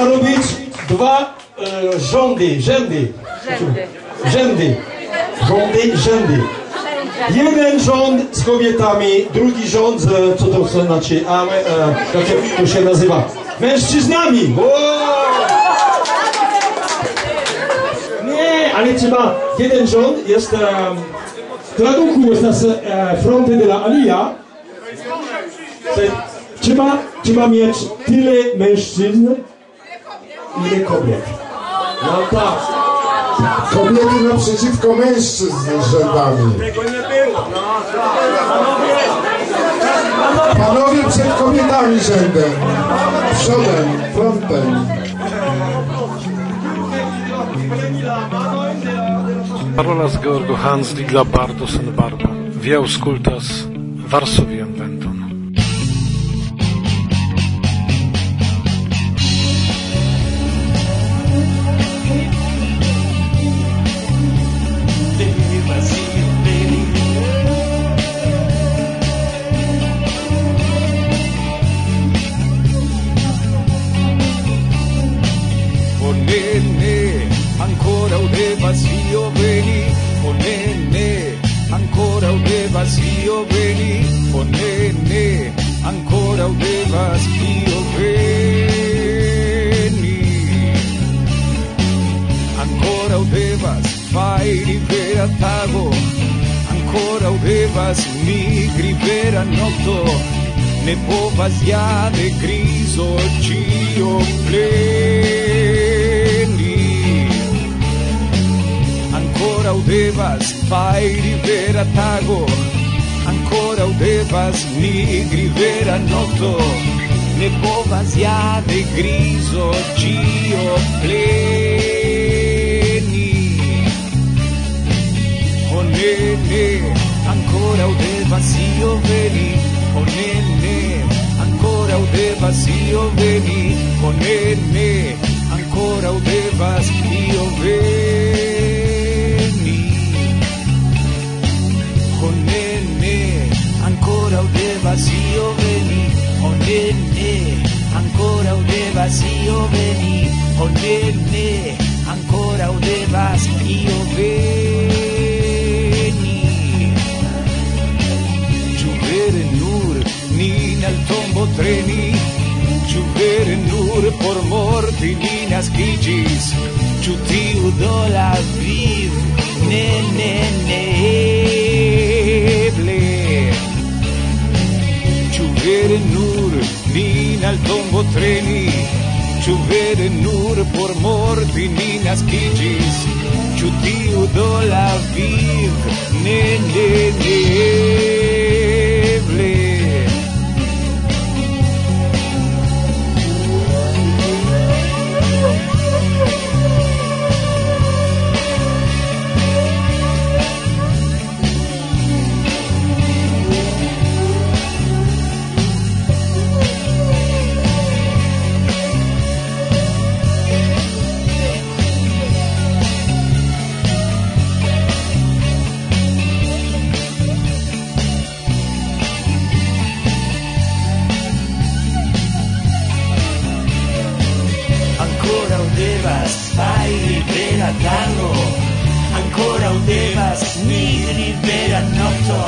trzeba robić dwa e, rządy, rzędy. Rzędy. Rzędy. Rządy, rzędy. Jeden rząd z kobietami, drugi rząd z, co to znaczy, a, e, jak to się nazywa? Mężczyznami. O! Nie, ale trzeba, jeden rząd jest, um, traduku estas e, fronte de la alia, trzeba, trzeba mieć tyle mężczyzn, i nie kobiet. No tak. Kobiety naprzeciwko mężczyzn z rzędami. Tego nie było. No, Panowie przed kobietami rzędem. Przodem, frontem. Parola z Georgo Hansli dla Bardos and Barbo. Via Auscultas, Varsovia. io pleni. Ancora udevas fai rivera tago ancora udevas mi vera notto ne povas ja de griso io pleni. O ne ne ancora udevas io veni o ne ancora devas io veni con me ancora devas io veni. Con me ancora devas io veni con me ancora devas io veni con me ancora devas io veni. veni Ciu vere nur por morti ni nascigis Ciu tiu do la viv? Ne, ne, ne eble. Ciu vere nur nin al tombo treni Ciu vere nur por morti ni nascigis Ciu tiu do la viv? Ne, ne, ne stai relatando ancora un devas ni libera nocto.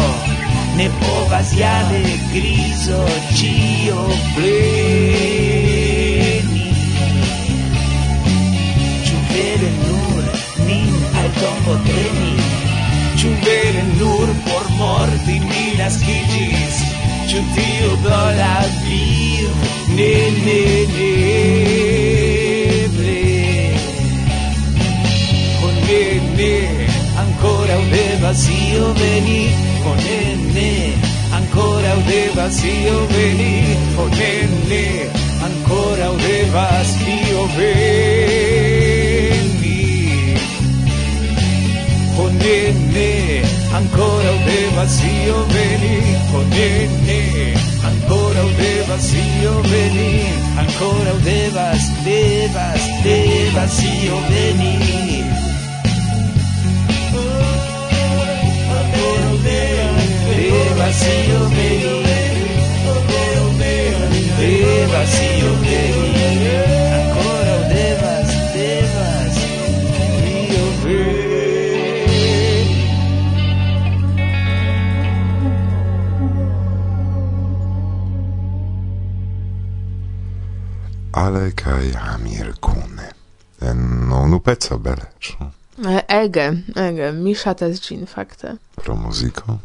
Ne povas ja de griso cio pleni. Ciu vere nur nin al tombo treni. Ciu vere nur por morti ni nascigis ciu tio do la vivo ne ne ne. vacío vení, oh nene, ancora de vacío vení, oh nene, ancora de vacío vení, oh nene, ancora de vacío vení, oh nene, ancora de vacío vení, ancora de vas, de vas, de vacío vení. Hey, vacío, baby. Ancora o devas, devas, Ege, ege, mi szates gin fakte. Pro muziko?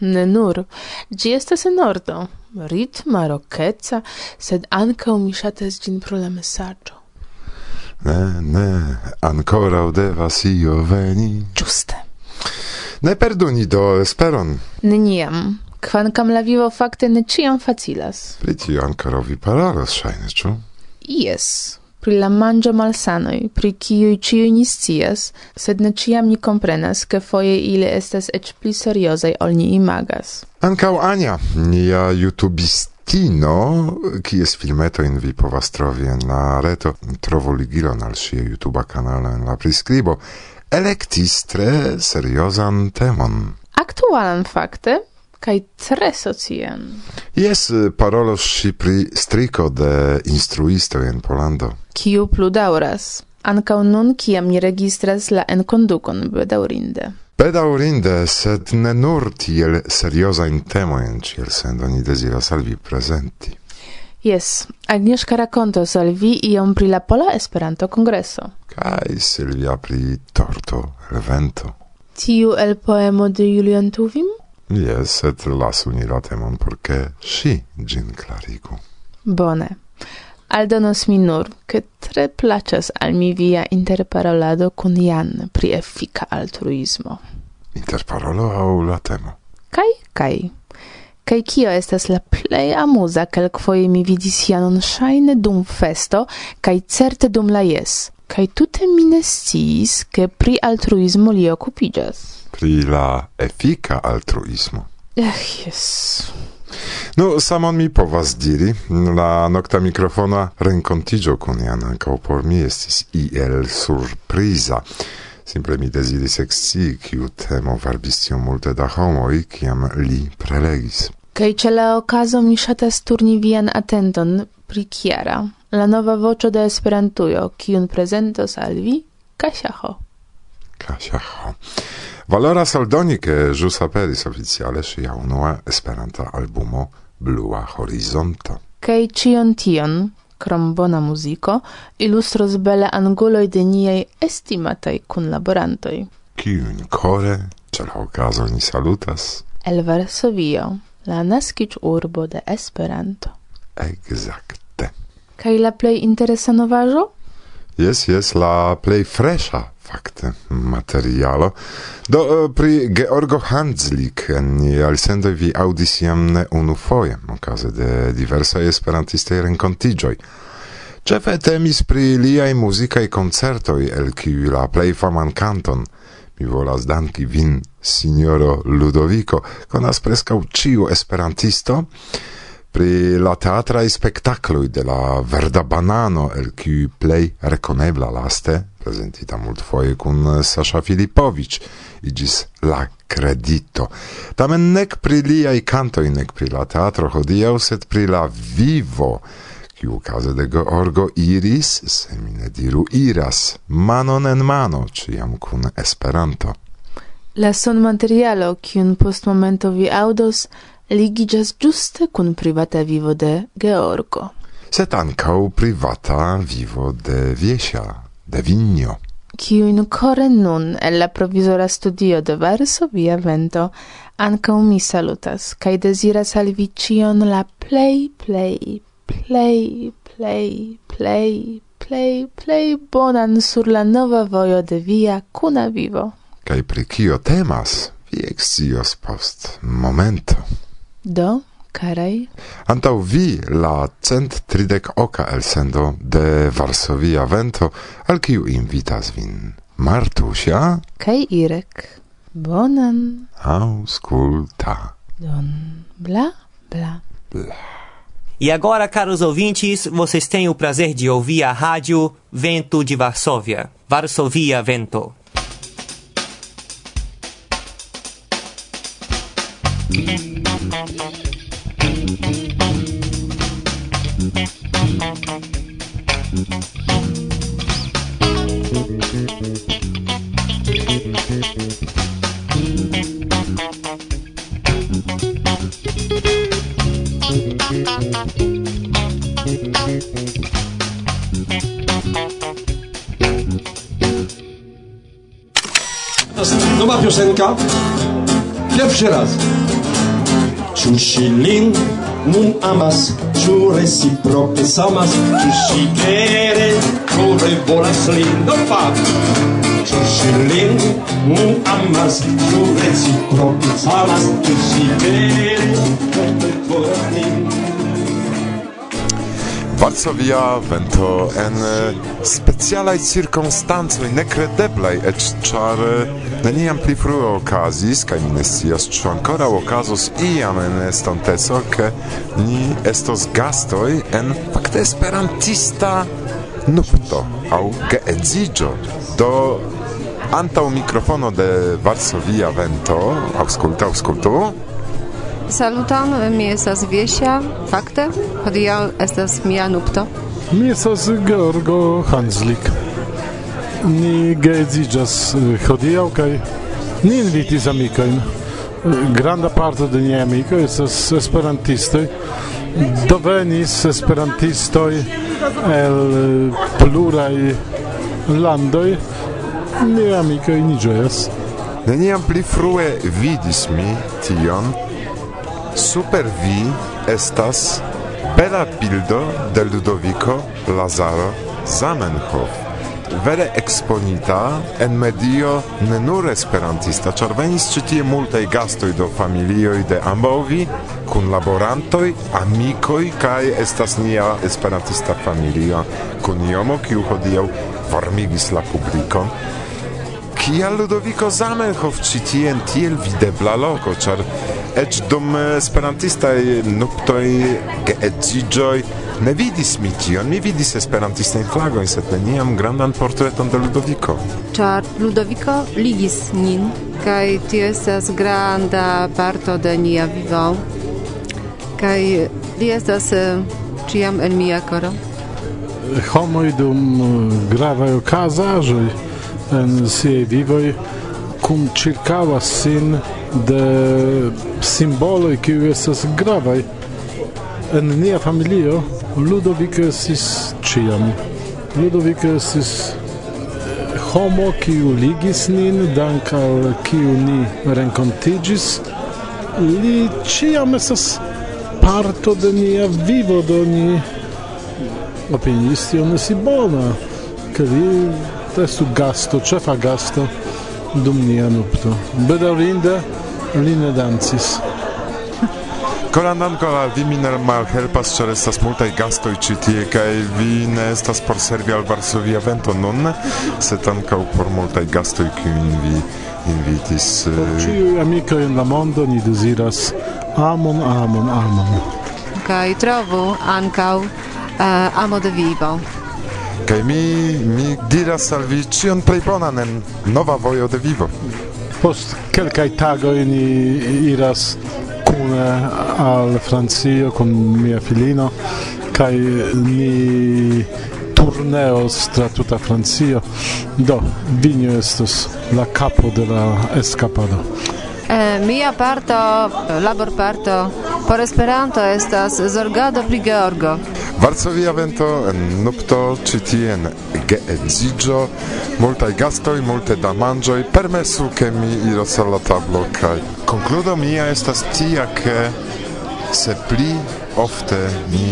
ne nur. Gi estas enordo, ritma, rokeca, sed ankaŭ mi ŝatas ĝin pro la mesaĝo. Ne, ne, ancora devas io veni. Ĝuste. Ne perdoni do esperon. Neniam. Kvankam la vivo fakte ne ĉiam facilas. Pri tio vi parolas, ŝajne, ĉu? Yes pri la manĝo malsanoj, pri kiuj ĉiuj ni scias, sed ne ĉiam ni komprenas, ke foje ili estas eĉ pli seriozaj ol ni imagas. Ancau Ania, nia YouTubistino, kies filmetojn vi povas trovi en la reto, trovo ligilon al ŝia YouTuba kanalo en la priskribo, elektis tre seriozan temon. Aktualan fakte, kai tre socian. Yes, parolos si pri striko de instruisto in Polando kiu plu daŭras. Ankaŭ nun kiam ni registras la enkondukon bedaŭrinde. Bedaurinde, sed ne nur tiel serioza in temo en ciel sendo ni desiras al vi presenti. Yes, Agnieszka rakontos al vi iom pri la Pola Esperanto Kongreso. Kaj Silvia pri torto el vento. Tiu el poemo de Julian Tuvim? Yes, sed lasu ni la temon por ke ŝi ĝin klarigu. Bone aldonos mi nur, che tre placas al mi via interparolado con Jan pri effica altruismo. Interparolo au la temo? Kai, kai. Kai kio estas la plej amuza, kelkfoje mi vidis Janon ŝajne dum festo, kaj certe dum la jes. Kaj tute mi ne sciis, ke pri altruismo li okupiĝas. Pri la efika altruismo. Ech, jes. No, samon mi povas diri, la nocta mikrofona rencontigio con Jan ankaŭ por mi estis iel surpriza. Simple mi deziris ekscii, kiu temo varbis tiom multe da homoj, kiam li prelegis. Kaj ĉe la okazo mi ŝatas turni vian atenton pri Kiara, la nova voĉo de Esperantujo, kiun prezentos al vi Kasia Ho. Valoras aldoni che jus aperis oficiale ŝia unua Esperanta albumo Blua Horizonto. Kaj ĉion tion krom bona muziko, ilustros bele anguloj de niaj estimataj kunlaborantoj. Kiun kore ĉe la okazo ni salutas? El Varsovio, la naskiĝurbo de Esperanto. Exacte. Kaj la plej interesa novaĵo? Jes, jes, la plej fresha fakte materialo. Do pri Georgo Handzlik ni alsendoj vi aŭdis jam ne unufoje okaze de diversaj esperantistaj renkontiĝoj. Ĉefe temis pri liaj muzikaj koncertoj, el kiuj la plej faman kanton mi volas danki vin, sinjoro Ludovico, konas preskaŭ ĉiu esperantisto, pri la teatra spectacloi de la Verda Banano, el cui plej rekonebla laste, presentita multfoje foie Sasha Filipovic, igis la credito. Tamen nek pri liaj kantoj nek pri la teatro hodiaŭ sed pri la vivo, kiu kaze de Georgo iris, se mi ne diru iras, manon en mano, ciam kun Esperanto. La son materialo, kiun post momento vi audos, ligigas giuste cun privata vivo de Georgo. Set ancau privata vivo de Viesia, de Vigno. Ciuin core nun el la provisora studio de verso via Vento ancau mi salutas, cae desiras al vi cion la play, play, play, play, play, play, play bonan sur la nova vojo de via cuna vivo. Cae pri cio temas, vi excios post momento. Do, caraj... Antau vi la cent tridec oca elsendo de Varsovia Vento, al kiu invitas vin. Martusia... Kaj Irek. Bonan... Ausculta. Don... Bla, bla... Bla... E agora, caros ouvintes, vocês têm o prazer de ouvir a rádio Vento de Varsóvia. Varsovia Vento. Mm. Nowa piosenka. Pierwszy raz. Ĉu ŝi lin nun amas, ĉu reciproke samas, ĉu ŝi vere kore volas lin do fari? Ĉu ŝi lin nun amas, ĉu reciproke samas, ĉu ŝi vere kore volas lin Varsovia vento en specialaj cirkonstancoj nekredeblaj eĉ ĉar neniam pli frue okazis kaj mi ne scias ĉu ankoraŭ okazos iam en estonteco ke ni estos gastoj en fakte esperantista nupto aŭ geedziĝo. Do Antał mikrofono de Varsovia Vento, ausculta, auscultu, Saluton, mi estas Viesia. Fakte, hodiaŭ estas mia nupto. Mi estas Georgo Hanslik. Ni geedziĝas eh, hodiaŭ kaj ni invitis amikojn. Eh, granda parto de niaj amikoj estas esperantistoj. Dovenis esperantistoj el eh, pluraj landoj. Ni amikoj ni ĝojas. Neniam pli frue vidis mi tion, Super vi estas bela bildo de Ludovico Lazaro Zamenhof. Vere exponita en medio ne nur esperantista, char venis ĉi tie multaj gastoj do familioi de ambovi, kunlaborantoj, amicoi, kaj estas nia esperantista familio kun iomo, kiu hodiaŭ formigis la publikon. Kia Ludovico Zamenhof ĉi tie en tiel videbla loco, char eĉ dum eh, esperantistaj nuptoj kaj edziĝoj ne vidis mi tion. Mi vidis esperantistajn flagojn, sed neniam grandan portreton de Ludoviko. Ĉar Ludoviko ligis nin kaj tio estas granda parto de nia vivo. Kaj li estas eh, ĉiam en mia koro. Homoj dum eh, gravaj okazaĵoj en siaj vivoj kun ĉirkaŭas sin de simboloj kiuj estas gravaj en nia familio Ludovico estis ĉiam. Ludovico estis homo kiu ligis nin dank al kiu ni renkontiĝis li ĉiam estas parto de nia vivo do ni opiniis tion esti bona ke li estu gasto ĉefa gasto dum nia nupto. Bedaurinde, li ne dancis. Koran ancora al vi min malhelpas, ĉar estas multaj gastoj ĉi tie kaj vi ne estas por servi al Varsovia vento nun, sed ankaŭ por multaj gastoj kiujn vi invitis. Eh. Por ĉiuj amikoj en la mondo ni deziras amon, amon, amon. Kaj trovu ankaŭ uh, amo de vivo. Kaj mi, mi diras al vi ĉion plej bonan en nova vojo de vivo. Post kelkaj tagoj ni iras kune al Francio kun mia filino kaj ni turneo stratuta Francio do vinio estos la capo de la escapado Eh, mia parto, eh, labor parto por Esperanto estas zorgado pri Georgo. Varsovia vento en nupto citien geedzigio, multaj gastoj, multe da manĝoj, permesu ke mi iros al la tablo kaj konkludo mia estas tia ke se pli ofte mi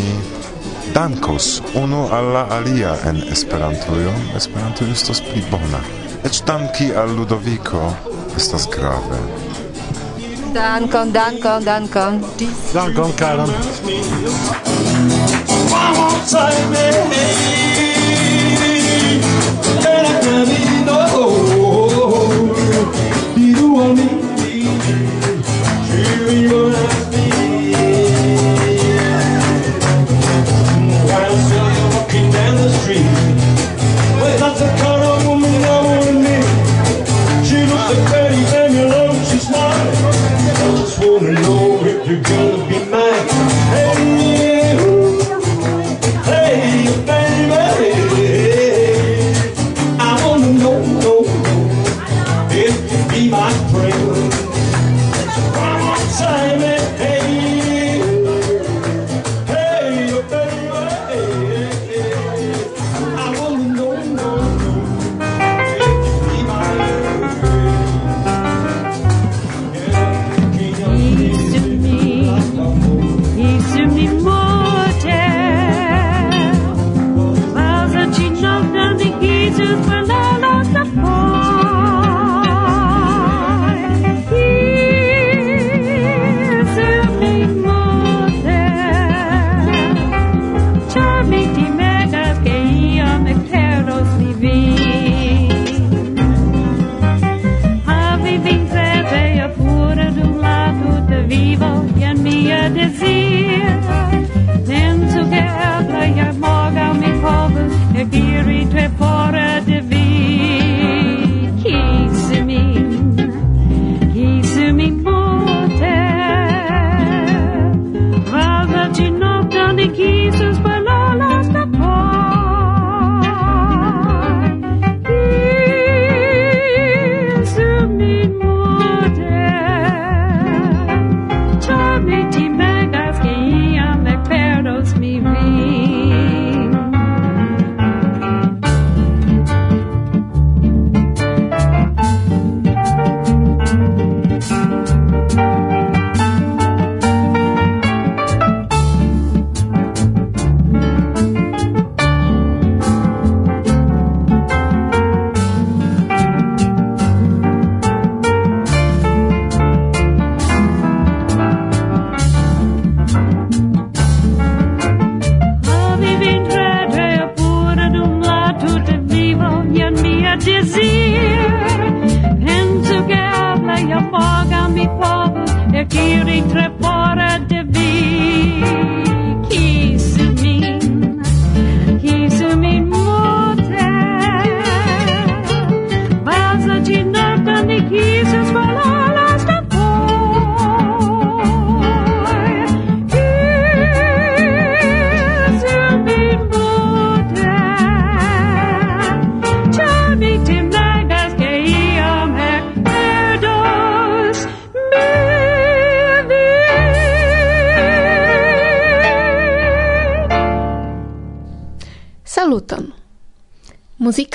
dankos unu al la alia en Esperantujo, Esperantujo estas pli bona. Eĉ danki al Ludoviko estas grave. Dankon, dankon, dankon. Dankon, karan. Vamos a mir.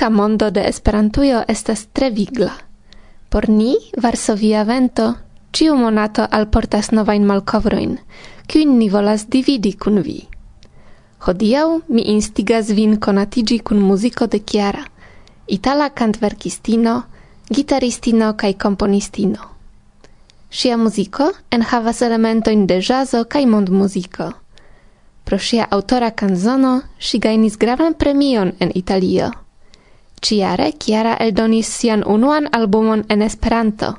politica mondo de Esperantujo estas tre vigla. Por ni, Varsovia vento, ciu monato alportas novain malcovroin, kiun ni volas dividi kun vi. Hodiaŭ mi instigas vin conatigi kun muziko de Chiara, itala kantverkistino, gitaristino kaj komponistino. Ŝia muziko enhavas elementojn de ĵazo kaj mondmuziko. Pro ŝia aŭtora kanzono ŝi gajnis gravan premion en Italio. Ciare Chiara eldonis sian unuan albumon en Esperanto,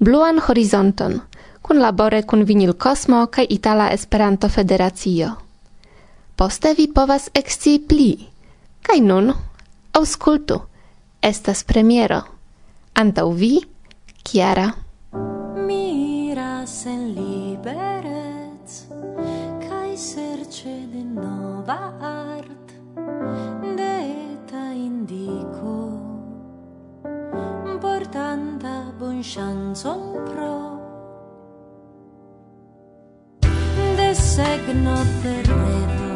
Bluan Horizonton, kun labore kun Vinil Cosmo kaj Itala Esperanto Federacio. Poste vi povas exci pli. Kaj nun, aŭskultu, estas premiero. Antaŭ vi, Chiara. Miras en liberec, kaj serĉe de nova granda bon chanson pro de segno terreno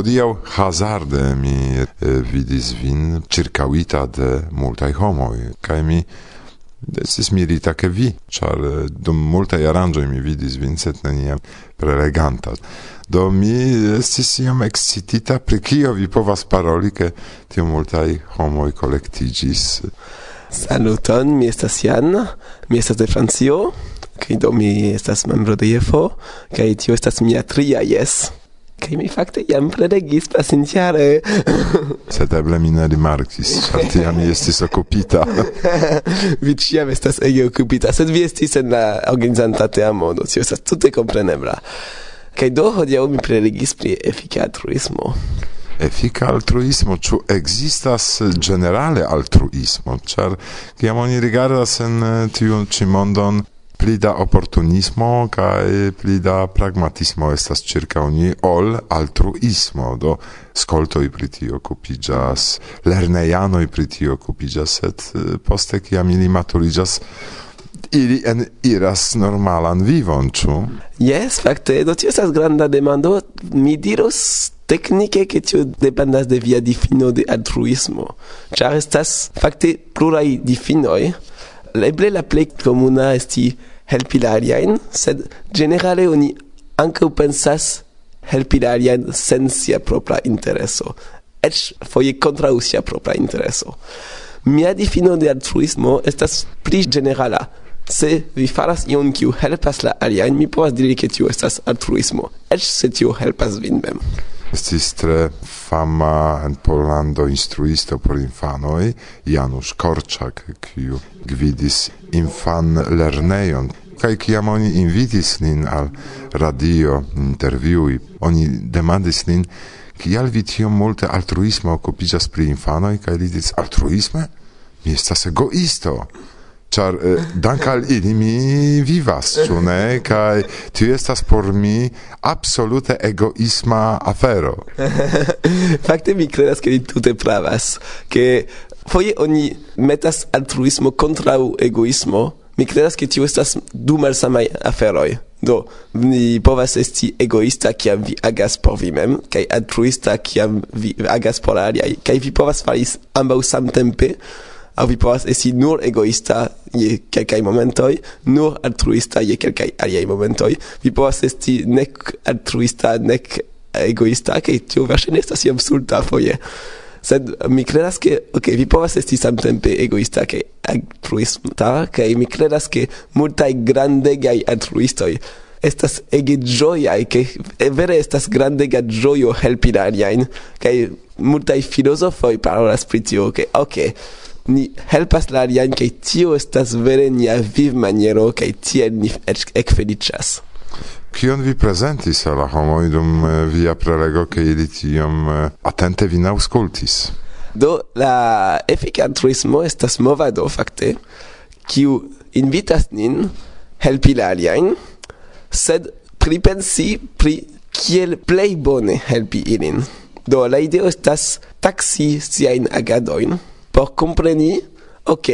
hodiaŭ hazarde mi vidis vin circauita de multaj homoj kaj mi Estis mirita ke vi, char dum multai aranjoi mi vidis vin, set neniam preleganta. Do mi estis iam excitita pri cio vi povas paroli, che tiom multaj homoi collectigis. Saluton, mi estas Jan, mi estas de Francio, kaj do mi estas membro de IEFO, kaj tio estas mia tria jes. Kaj mi fakte jam prelegis pasintjare. Sed eble mi ne rimarkis, ĉar tiam mi estis okupita. vi ĉiam estas ege okupita, sed vi estis en la organizanta teamo, do tio estas tute komprenebla. Kaj do hodiaŭ mi prelegis pri efika altruismo. Efika altruismo, ĉu ekzistas generale altruismo, ĉar kiam oni rigardas en eh, tiun ĉi mondon, pli da opportunismo kai pli da pragmatismo estas circa ni ol altruismo do skoltoj pri tio lerneiano i pri tio okupiĝas sed poste ki ili maturiĝas ili en iras normalan vivon, ĉu? Jes, fakte, do tio estas granda demando. Mi diros tecniche che tio dependas de via difino de altruismo, Char estas fakte plurai difinoi, leble la plei comuna esti helpi la aliajn, sed generale oni ankaŭ pensas helpi la aliajn sen sia propra intereso, eĉ foje kontraŭ sia propra intereso. Mia difino de altruismo estas pli generala. Se vi faras ion kiu helpas la aliajn, mi povas diri ke tio estas altruismo, eĉ se tio helpas vin mem. Estis tre fama en Pollando instruisto por infanoj Janusz Korczak, kiu gvidis infan lernejon kaj kiam oni invitis nin al radio intervjui, oni demandis nin kial vi tiom multe altruismo okupiĝas pri infanoj kaj li diris altruisme? Mi estas egoisto. Char eh, dank al ili mi vivas, ĉu ne? Kaj tio estas por mi absolute egoisma afero. Fakte mi kredas ke li tute pravas, ke foje oni metas altruismo kontraŭ egoismo. Mi kredas ke tio estas du malsamaj aferoj. Do, ni povas esti egoista kiam vi agas por vi mem, kaj altruista kiam vi agas por aliaj, kaj vi povas fari ambaŭ samtempe, a vi povas esi nur egoista je kelkaj momentoj, nur altruista je kelkaj aliaj momentoj. Vi povas esti nek altruista, nek egoista, kaj tio verŝajne estas iom stulta foje. Sed uh, mi credas que, ok, vi povas esti samtempe egoista kaj altruista, kaj mi credas que multaj grandegaj altruistoj estas ege ĝojaj, ke e vere estas grandega ĝojo helpi la aliajn, kaj multaj filozofoj parolas pri tio, ke okay, ok, ni helpas la aliajn kaj tio estas vere nia vivmaniero kaj tiel ni eĉ ekfeliĉas. Kion vi prezentis al la homoj dum eh, via prelego ke ili tiom eh, atente vin aŭskultis? Do la efika altruismo estas movado fakte, kiu invitas nin helpi la aliajn, sed pripensi pri kiel plej bone helpi ilin. Do la ideo estas taksi siajn agadojn, por compreni ok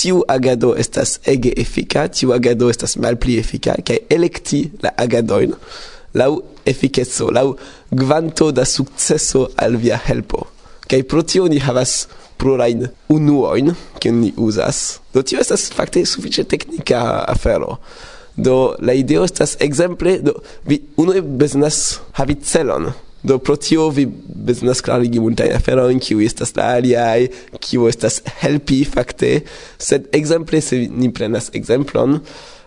tiu agado estas ege efika tiu agado estas malpli efika kaj elekti la agadojn laŭ efikeco laŭ kvanto da sukceso al via helpo. Kaj pro tio ni havas plurajn unuojn kiun ni uzas. Do tio estas fakte sufiĉe teknika afero. Do la ideo estas ekzemple do vi unue bezonas havi celon do pro tio vi bezonas klarigi multajn aferojn kiuj estas la aliaj kiu estas helpi fakte. Sed ekzemple se ni prenas ekzemplon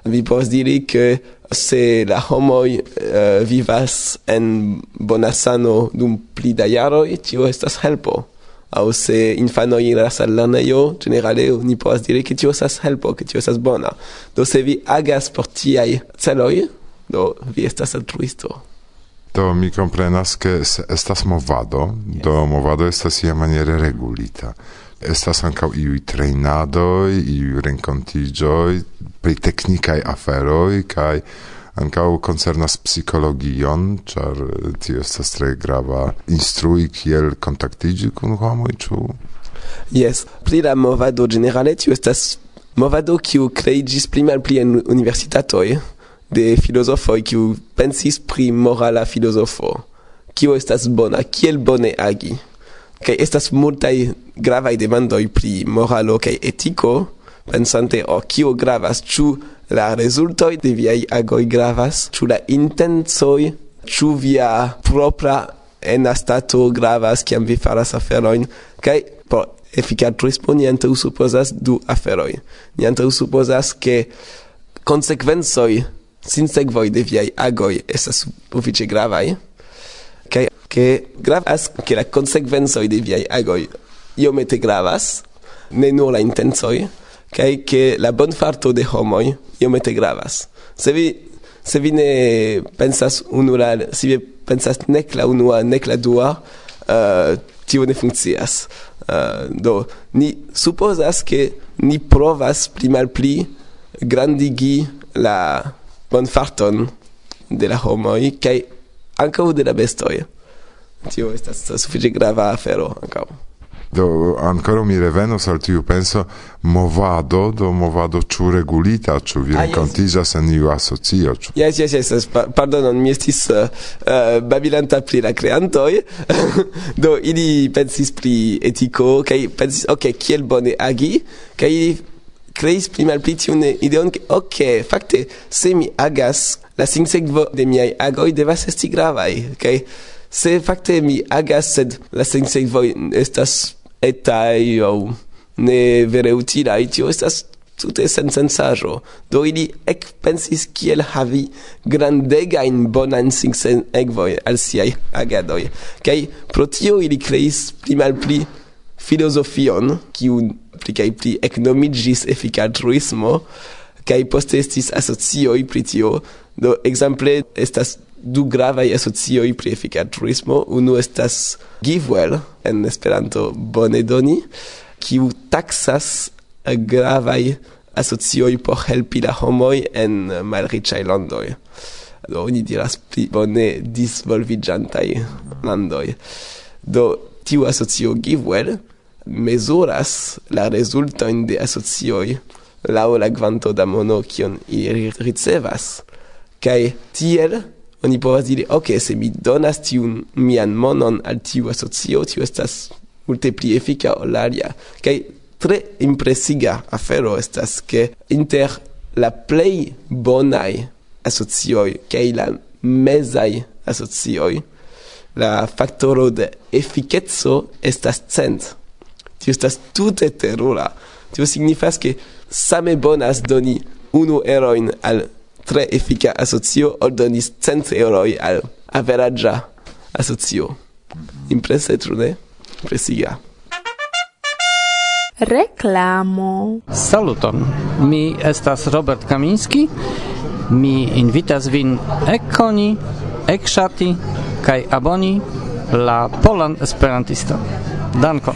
vi povas diri ke se la homoj uh, vivas en bona sano dum pli da jaroj tio estas helpo. Aŭ se infanoj iras al lernejo ĝenerale ni povas diri ke tio estas helpo ke tio estas bona. Do se vi agas por tiaj celoj do vi estas altruisto. do mi comprenas che estas movado, yes. do movado estas ia maniere regulita. Estas ancau iui treinadoi, iui rencontigioi, pri technicae aferoi, cae ancau concernas psicologion, char tio estas tre grava instrui kiel contactigi kun homoi, ču? Yes, pri la movado generale tio estas movado kiu creigis pli malpli en universitatoi, de filosofo qui pensis pri morala filosofo. Qui estas bona? Qui el bone agi? Ke estas multa grava i demando i pri moralo ke etiko pensante oh, o oh, kio gravas? Chu la rezulto de viaj agoj gravas? Chu la intencoj? Chu via propra en astato gravas? Ke vi faras aferojn? Kaj po efikat responi ante supozas du aferoj. Ni ante supozas ke konsekvencoj sin sekvoj de viaj agoj estas sufiĉe gravaj kaj eh? ke gravas ke la konsekvencoj de viaj agoj iomete gravas ne nur la intencoj kaj ke la bonfarto de homoj iomete gravas. Se vi se vi ne pensas unu la si vi pensas nek la unua nek la dua uh, tio ne funkcias uh, eh, do ni supozas ke ni provas pli malpli grandigi la bon farton de la homoi kai ankaŭ de la bestoj tio estas sufiĉe grava afero ankaŭ do ankaŭ mi revenos al tiu penso movado do movado ĉu regulita ĉu vi renkontiĝas ah, yes. en iu asocio ĉu jes jes jes yes. pardonon mi estis eh, eh, uh, babilanta pri la kreantoj do ili pensis pri etiko kaj pensis ok kiel bone agi kaj ili creis pli malpli une ideon que ok facte se mi agas la sinsekvo de miaj agoj devas esti gravaj kaj se facte mi agas sed la sinsekvo estas etaj aŭ ne vere utilaj tio estas tute sen sensaĵo do ili ekpensis kiel havi grandegajn bonajn sinsekvojn al siaj agadoj kaj pro tio ili kreis pli malpli filozofion kiu pli kaj pli eknomiĝis efikatruismo kaj poste estis asocioj pri tio. Do ekzemple estas du gravaj asocioj pri efikatruismo. Unu estas Givewell en Esperanto bone doni kiu taksas gravaj asocioj por helpi la homoj en malriĉaj landoj. Do oni diras pli bone disvolviĝantaj landoj. Do tiu asocio Givewell mesuras la resulta in de asocioi la o la quanto da mono kion i ricevas kai tiel oni povas dire ok se mi donas tiun mian monon al tiu asocio tiu estas multe pli efika ol alia kai tre impresiga afero estas ke inter la plej bonaj asocioj kaj la mezaj asocioj la faktoro de efikeco estas cent. Tio estas tute terura. Tio signifas ke same bonas doni unu eroin al tre efika asocio ol donis cent euroj al averaĝa asocio. Imprese, tru ne? Impresiga. Reklamo. Saluton. Mi estas Robert Kaminski. Mi invitas vin ekkoni, ekŝati kaj aboni la Polan Esperantiston. Dankon.